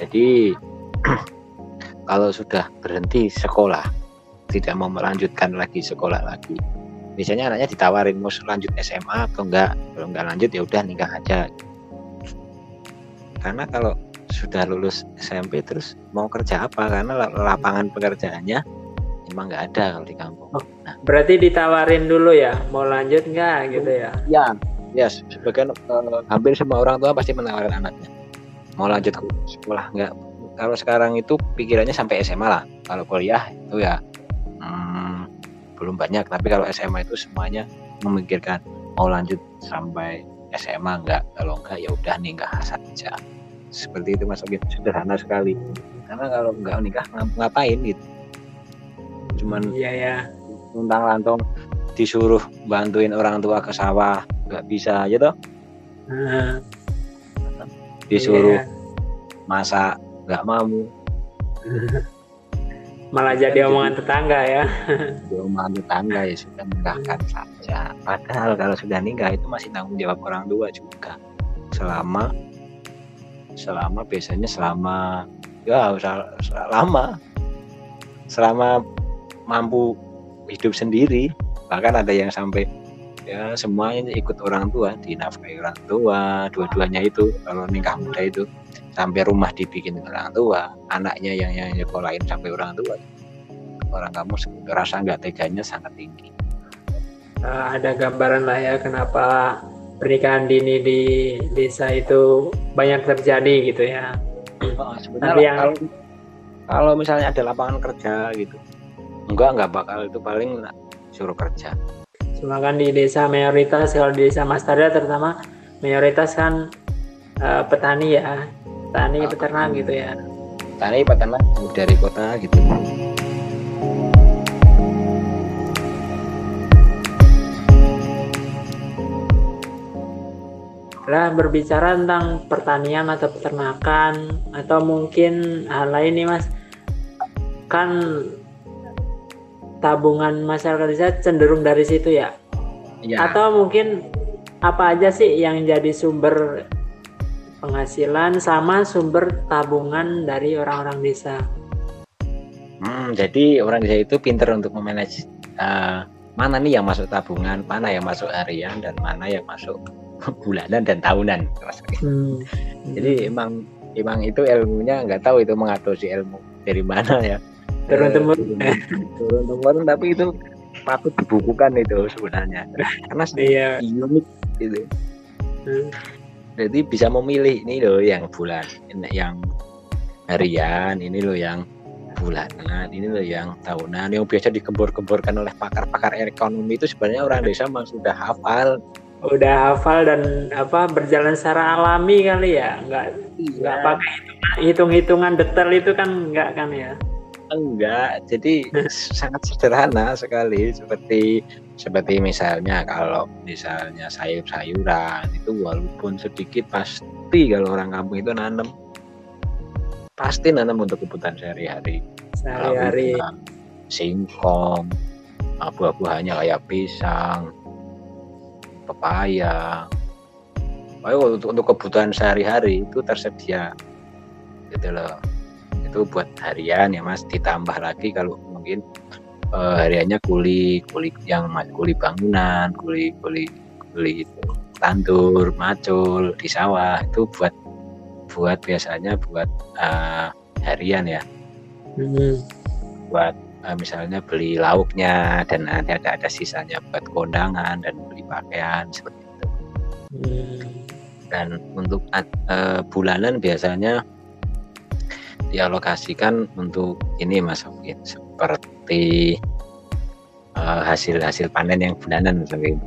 Jadi kalau sudah berhenti sekolah, tidak mau melanjutkan lagi sekolah lagi, biasanya anaknya ditawarin mau lanjut SMA atau enggak, kalau enggak lanjut ya udah nikah aja. Karena kalau sudah lulus SMP terus mau kerja apa? Karena lapangan pekerjaannya emang nggak ada kalau di kampung. Oh, nah, berarti ditawarin dulu ya, mau lanjut nggak gitu ya? Ya, ya sebagian uh, hampir semua orang tua pasti menawarkan anaknya. Mau lanjut ke sekolah nggak kalau sekarang itu pikirannya sampai SMA lah. Kalau kuliah itu ya hmm, belum banyak. Tapi kalau SMA itu semuanya memikirkan mau lanjut sampai SMA enggak. Kalau enggak ya udah nikah saja. Seperti itu mas Ogin sederhana sekali. Karena kalau enggak nikah ngapain gitu? Cuman iya ya. Lantong disuruh bantuin orang tua ke sawah nggak bisa aja toh. Hmm. disuruh yeah. masak nggak mau. Malah jadi omongan tetangga ya. Omongan tetangga ya sudah nikahkan saja. Padahal kalau sudah nikah itu masih tanggung jawab orang tua juga. Selama selama biasanya selama ya lama. Selama mampu hidup sendiri. Bahkan ada yang sampai ya semuanya ikut orang tua dinafkahi orang tua dua-duanya itu kalau nikah muda itu sampai rumah dibikin orang tua anaknya yang yang nyekolahin sampai orang tua. Orang kamu rasa nggak teganya sangat tinggi. Uh, ada gambaran lah ya kenapa pernikahan dini di desa itu banyak terjadi gitu ya? Oh, sebenarnya yang... kalau kalau misalnya ada lapangan kerja gitu enggak enggak bakal itu paling suruh kerja cuma kan di desa mayoritas kalau di desa Mas Tarda terutama mayoritas kan uh, petani ya. Petani oh, peternak gitu ya. Petani peternak dari kota gitu. Lah berbicara tentang pertanian atau peternakan atau mungkin hal lain nih mas. Kan tabungan masyarakat desa cenderung dari situ ya? ya. Atau mungkin apa aja sih yang jadi sumber penghasilan sama sumber tabungan dari orang-orang desa? Hmm, jadi orang desa itu pinter untuk memanage uh, mana nih yang masuk tabungan, mana yang masuk harian, dan mana yang masuk bulanan dan tahunan. Hmm. Jadi emang emang itu ilmunya nggak tahu itu mengatasi ilmu dari mana ya turun temurun turun temurun tapi itu patut dibukukan itu sebenarnya. Karena iya. unik gitu. Hmm. jadi bisa memilih ini loh yang bulan yang harian ini loh yang bulanan ini loh yang tahunan. Yang biasa digembor-gemborkan oleh pakar-pakar ekonomi itu sebenarnya orang desa memang sudah hafal. Udah hafal dan apa berjalan secara alami kali ya? Nggak iya. nggak pakai hitung-hitungan detail itu kan nggak kan ya enggak jadi sangat sederhana sekali. Seperti seperti misalnya kalau misalnya sayur-sayuran itu walaupun sedikit pasti kalau orang kampung itu nanam pasti nanam untuk kebutuhan sehari-hari. Sehari-hari. Singkong buah-buahnya kayak pisang pepaya. Ayo untuk, untuk kebutuhan sehari-hari itu tersedia. Gitu loh itu buat harian ya mas ditambah lagi kalau mungkin uh, hariannya kuli kuli yang kuli bangunan kuli kuli kuli tandur macul di sawah itu buat buat biasanya buat uh, harian ya hmm. buat uh, misalnya beli lauknya dan nanti ada ada sisanya buat kondangan dan beli pakaian seperti itu hmm. dan untuk uh, bulanan biasanya dialokasikan untuk ini mas Alvin seperti uh, hasil hasil panen yang bulanan mas Alvin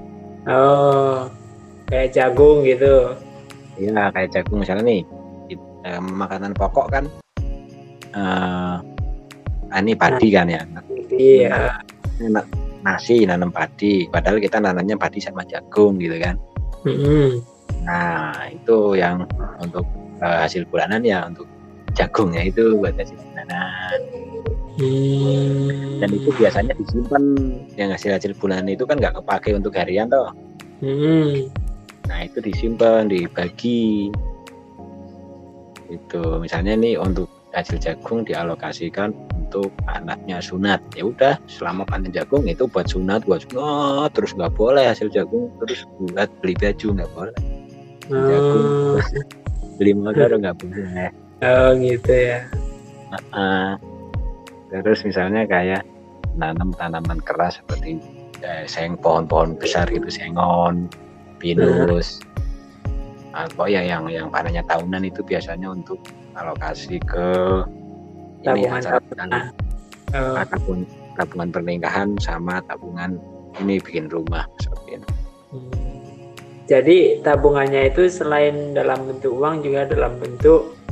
oh kayak jagung gitu. Iya kayak jagung. Misalnya nih eh, makanan pokok kan uh, ini padi kan ya? Iya. Nah, nasi nanam padi padahal kita nanamnya padi sama jagung gitu kan. Mm -hmm. nah itu yang untuk uh, hasil bulanan ya untuk jagungnya itu buat hasil bulanan hmm. dan itu biasanya disimpan yang hasil hasil bulanan itu kan nggak kepake untuk harian toh. Hmm. nah itu disimpan dibagi. Itu misalnya nih untuk hasil jagung dialokasikan untuk anaknya sunat. Ya udah selama panen jagung itu buat sunat buat sunat. Terus nggak boleh hasil jagung terus buat beli baju nggak boleh. Jagung beli motor nggak boleh oh gitu ya. Uh, uh, terus misalnya kayak nanam tanaman keras seperti eh, seng pohon-pohon besar gitu sengon pinus. Atau ya yang yang panennya tahunan itu biasanya untuk alokasi ke ini acara uh, tabungan tabungan pernikahan sama tabungan ini bikin rumah seperti ini. Hmm. Jadi tabungannya itu selain dalam bentuk uang juga dalam bentuk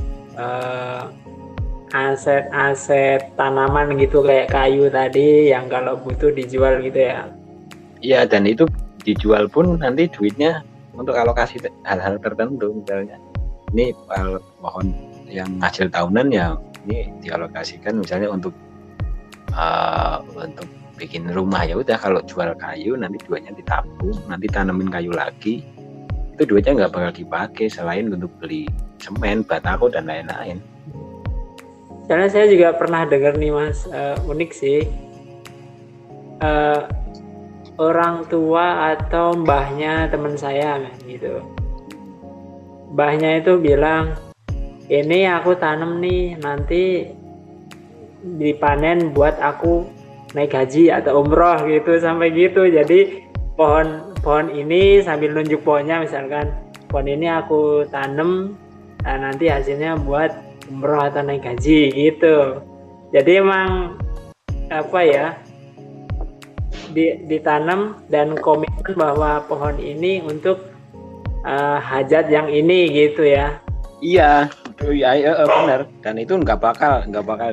aset-aset uh, tanaman gitu kayak kayu tadi yang kalau butuh dijual gitu ya. Iya dan itu dijual pun nanti duitnya untuk alokasi hal-hal tertentu misalnya. Ini pohon yang hasil tahunan ya ini dialokasikan misalnya untuk uh, untuk bikin rumah. Ya udah kalau jual kayu nanti duitnya ditabung nanti tanemin kayu lagi. Itu duitnya nggak bakal dipakai selain untuk beli semen batako dan lain-lain. Karena saya juga pernah dengar nih mas uh, unik sih. Uh, orang tua atau mbahnya teman saya gitu. Mbahnya itu bilang ini aku tanam nih nanti dipanen buat aku naik haji atau umroh gitu sampai gitu. Jadi pohon pohon ini sambil nunjuk pohonnya misalkan pohon ini aku tanam nah nanti hasilnya buat umroh atau naik haji gitu jadi emang apa ya ditanam dan komitmen bahwa pohon ini untuk uh, hajat yang ini gitu ya. Iya, iya, iya benar. Dan itu nggak bakal nggak bakal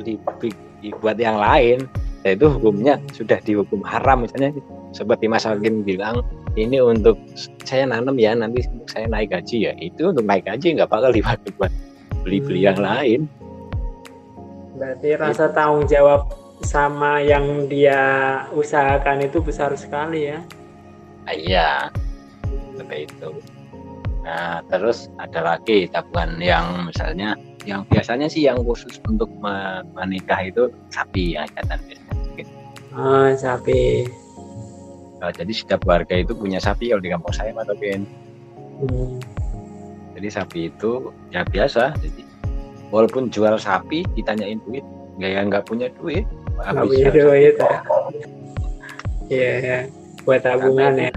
dibuat yang lain. Yaitu hukumnya sudah dihukum haram misalnya seperti Mas Alvin bilang ini untuk saya nanam ya nanti saya naik gaji ya itu untuk naik gaji nggak bakal dipakai buat beli-beli hmm. yang lain. Berarti rasa tanggung jawab sama yang dia usahakan itu besar sekali ya. Ah, iya, seperti itu. Nah, terus ada lagi tabungan yang misalnya yang biasanya sih yang khusus untuk menikah itu sapi ya kata biasanya. Oh, sapi. Nah, jadi setiap warga itu punya sapi kalau di kampung saya Pak Tobin. Hmm. Jadi sapi itu ya biasa. Jadi walaupun jual sapi ditanyain duit, nggak ya nggak punya duit, nggak punya duit ya iya ya. buat tabungan ya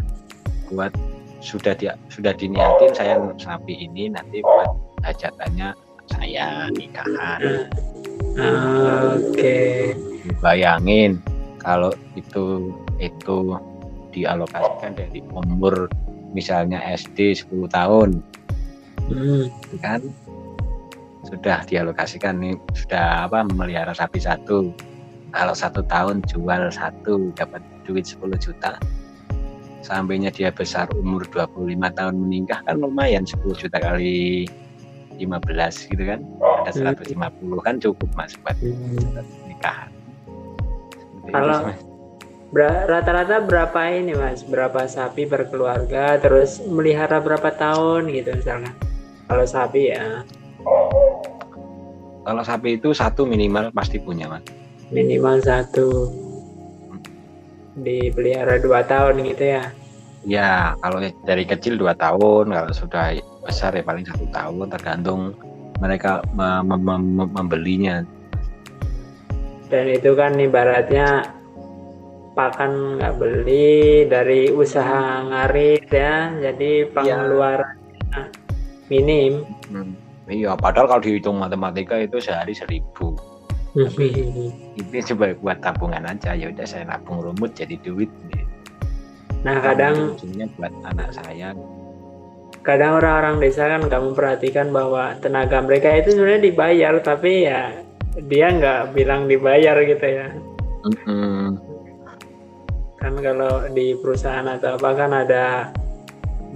buat sudah dia sudah diniatin saya sapi ini nanti buat hajatannya saya nikahan oke okay. bayangin kalau itu itu dialokasikan dari umur misalnya SD 10 tahun hmm. kan sudah dialokasikan nih sudah apa memelihara sapi satu kalau satu tahun jual satu dapat duit 10 juta sampainya dia besar umur 25 tahun menikah kan lumayan 10 juta kali 15 gitu kan ada 150 hmm. kan cukup mas buat hmm. Nikahan kalau rata-rata berapa ini mas? Berapa sapi berkeluarga terus melihara berapa tahun gitu misalnya kalau sapi ya. Kalau sapi itu satu minimal pasti punya mas. Minimal satu. Dipelihara dua tahun gitu ya? Ya kalau dari kecil dua tahun kalau sudah besar ya paling satu tahun tergantung mereka mem mem mem membelinya dan itu kan ibaratnya pakan nggak beli dari usaha ngarit ya jadi pengeluarannya minim. Hmm. iya padahal kalau dihitung matematika itu sehari seribu. Tapi ini coba buat tabungan aja ya udah saya nabung rumput jadi duit. Nah kadang ujungnya buat anak saya. kadang orang-orang desa kan nggak memperhatikan bahwa tenaga mereka itu sebenarnya dibayar tapi ya dia nggak bilang dibayar gitu ya. Mm-hmm. kan kalau di perusahaan atau apa kan ada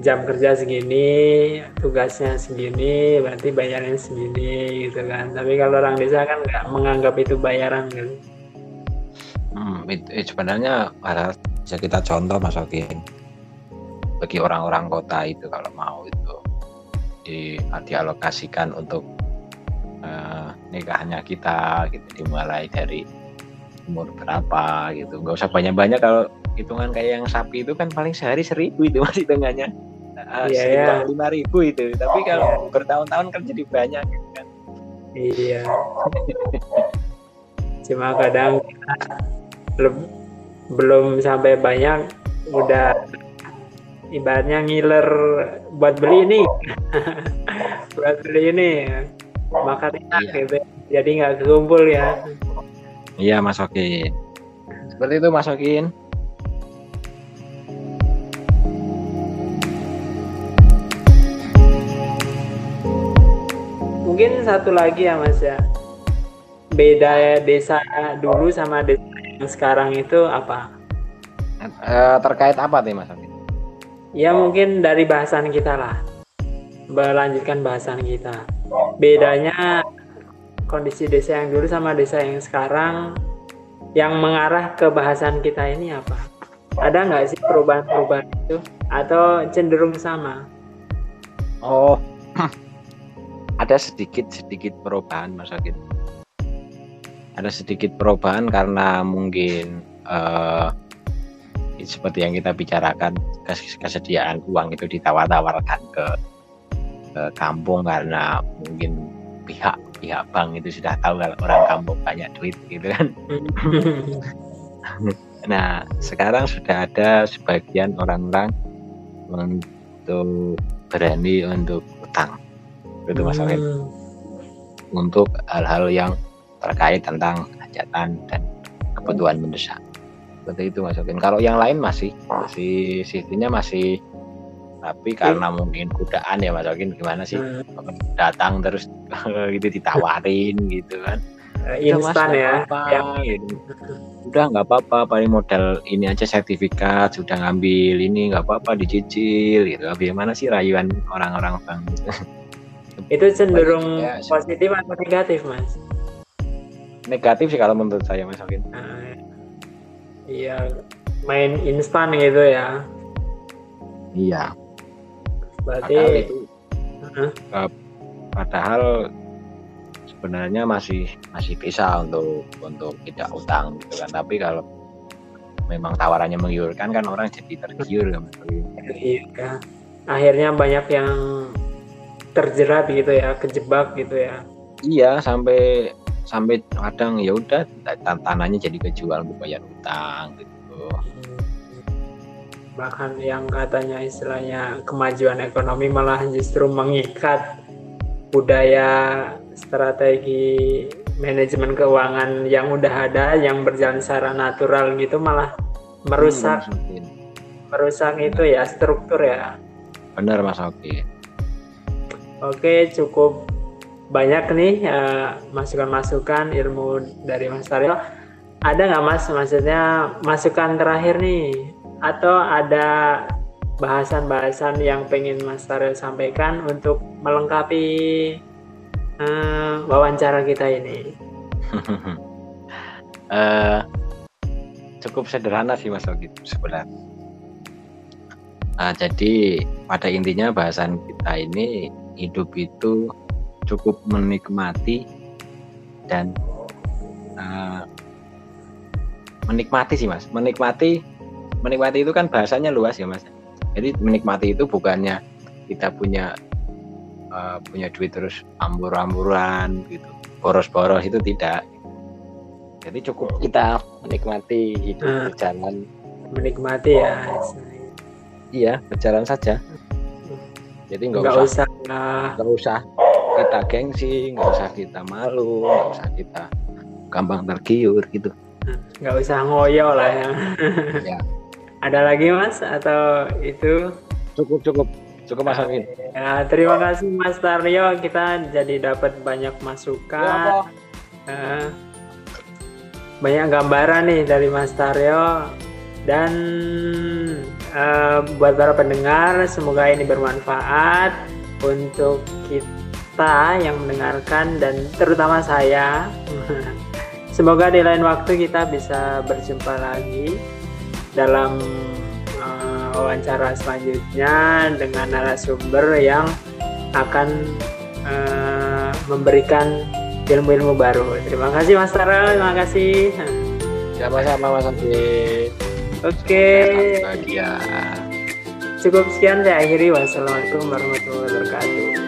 jam kerja segini tugasnya segini berarti bayarnya segini gitu kan. Tapi kalau orang desa kan nggak menganggap itu bayaran kan. Hmm, itu, itu sebenarnya bisa kita contoh masukin bagi orang-orang kota itu kalau mau itu di dialokasikan untuk uh, nikahnya kita gitu. Dimulai dari umur berapa gitu. Nggak usah banyak-banyak. Kalau hitungan kayak yang sapi itu kan paling sehari seribu itu masih tengahnya. Uh, yeah, yeah. lima ribu itu. Tapi kalau yeah. bertahun-tahun kan jadi banyak gitu kan. Iya. Cuma kadang belum belum sampai banyak udah ibaratnya ngiler buat beli ini buat beli ini makan enak iya. jadi nggak kumpul ya. Iya masukin seperti itu masukin mungkin satu lagi ya mas ya. Beda desa dulu sama desa yang sekarang itu apa? Uh, terkait apa nih mas ya mungkin dari bahasan kita lah. Melanjutkan bahasan kita bedanya kondisi desa yang dulu sama desa yang sekarang yang mengarah ke bahasan kita ini apa? Ada nggak sih perubahan-perubahan itu atau cenderung sama? Oh, ada sedikit sedikit perubahan Mas Agit. Ada sedikit perubahan karena mungkin uh, seperti yang kita bicarakan kesediaan uang itu ditawar-tawarkan ke ke kampung karena mungkin pihak pihak bank itu sudah tahu kalau orang kampung banyak duit gitu kan. nah sekarang sudah ada sebagian orang-orang untuk berani untuk utang itu masalahnya hmm. untuk hal-hal yang terkait tentang hajatan dan kebutuhan mendesak seperti itu masukin kalau yang lain masih masih sistemnya masih tapi karena mungkin kudaan ya Mas Okin gimana sih? Hmm. datang terus gitu ditawarin gitu kan. Eh, instan ya. apa, ya. gitu. udah nggak apa-apa paling modal ini aja sertifikat sudah ngambil ini nggak apa-apa dicicil gitu. Bagaimana sih rayuan orang-orang bang gitu. itu cenderung ya, positif atau negatif mas? Negatif sih kalau menurut saya Mas Okin. Nah, iya. Main instan gitu ya. Iya Berarti padahal itu uh, padahal sebenarnya masih masih bisa untuk untuk tidak utang gitu kan. Tapi kalau memang tawarannya menggiurkan kan orang jadi tergiur kan. Iya. Akhirnya banyak yang terjerat gitu ya, kejebak gitu ya. Iya, sampai sampai kadang ya udah tanahnya jadi kejual untuk bayar utang gitu bahkan yang katanya istilahnya kemajuan ekonomi malah justru mengikat budaya strategi manajemen keuangan yang udah ada yang berjalan secara natural gitu malah merusak hmm, merusak itu ya struktur ya. Benar mas Oki. Oke cukup banyak nih uh, masukan-masukan ilmu dari Mas Taril. Ada nggak mas? Maksudnya masukan terakhir nih atau ada bahasan-bahasan yang pengen Mas Taril sampaikan untuk melengkapi uh, wawancara kita ini? uh, cukup sederhana sih Mas Ogi sebenarnya. Uh, jadi pada intinya bahasan kita ini hidup itu cukup menikmati dan uh, menikmati sih mas menikmati menikmati itu kan bahasanya luas ya mas. Jadi menikmati itu bukannya kita punya uh, punya duit terus ambur-amburan gitu. Boros-boros itu tidak. Jadi cukup kita menikmati hidup uh, berjalan. Menikmati ya. Iya berjalan saja. Jadi nggak usah. nggak usah kita gengsi nggak usah kita malu nggak usah kita gampang tergiur gitu. Nggak usah ngoyo lah ya. ya. Ada lagi mas atau itu? Cukup cukup cukup mas Arvin. Ya, terima kasih Mas Taryo kita jadi dapat banyak masukan. Ya, banyak gambaran nih dari Mas Taryo dan uh, buat para pendengar semoga ini bermanfaat untuk kita yang mendengarkan dan terutama saya. Semoga di lain waktu kita bisa berjumpa lagi dalam uh, wawancara selanjutnya dengan narasumber yang akan uh, memberikan ilmu-ilmu baru. Terima kasih Mas Tara, terima kasih. Sama-sama Mas Andi. Oke. Okay. Cukup sekian saya akhiri. Wassalamualaikum warahmatullahi wabarakatuh.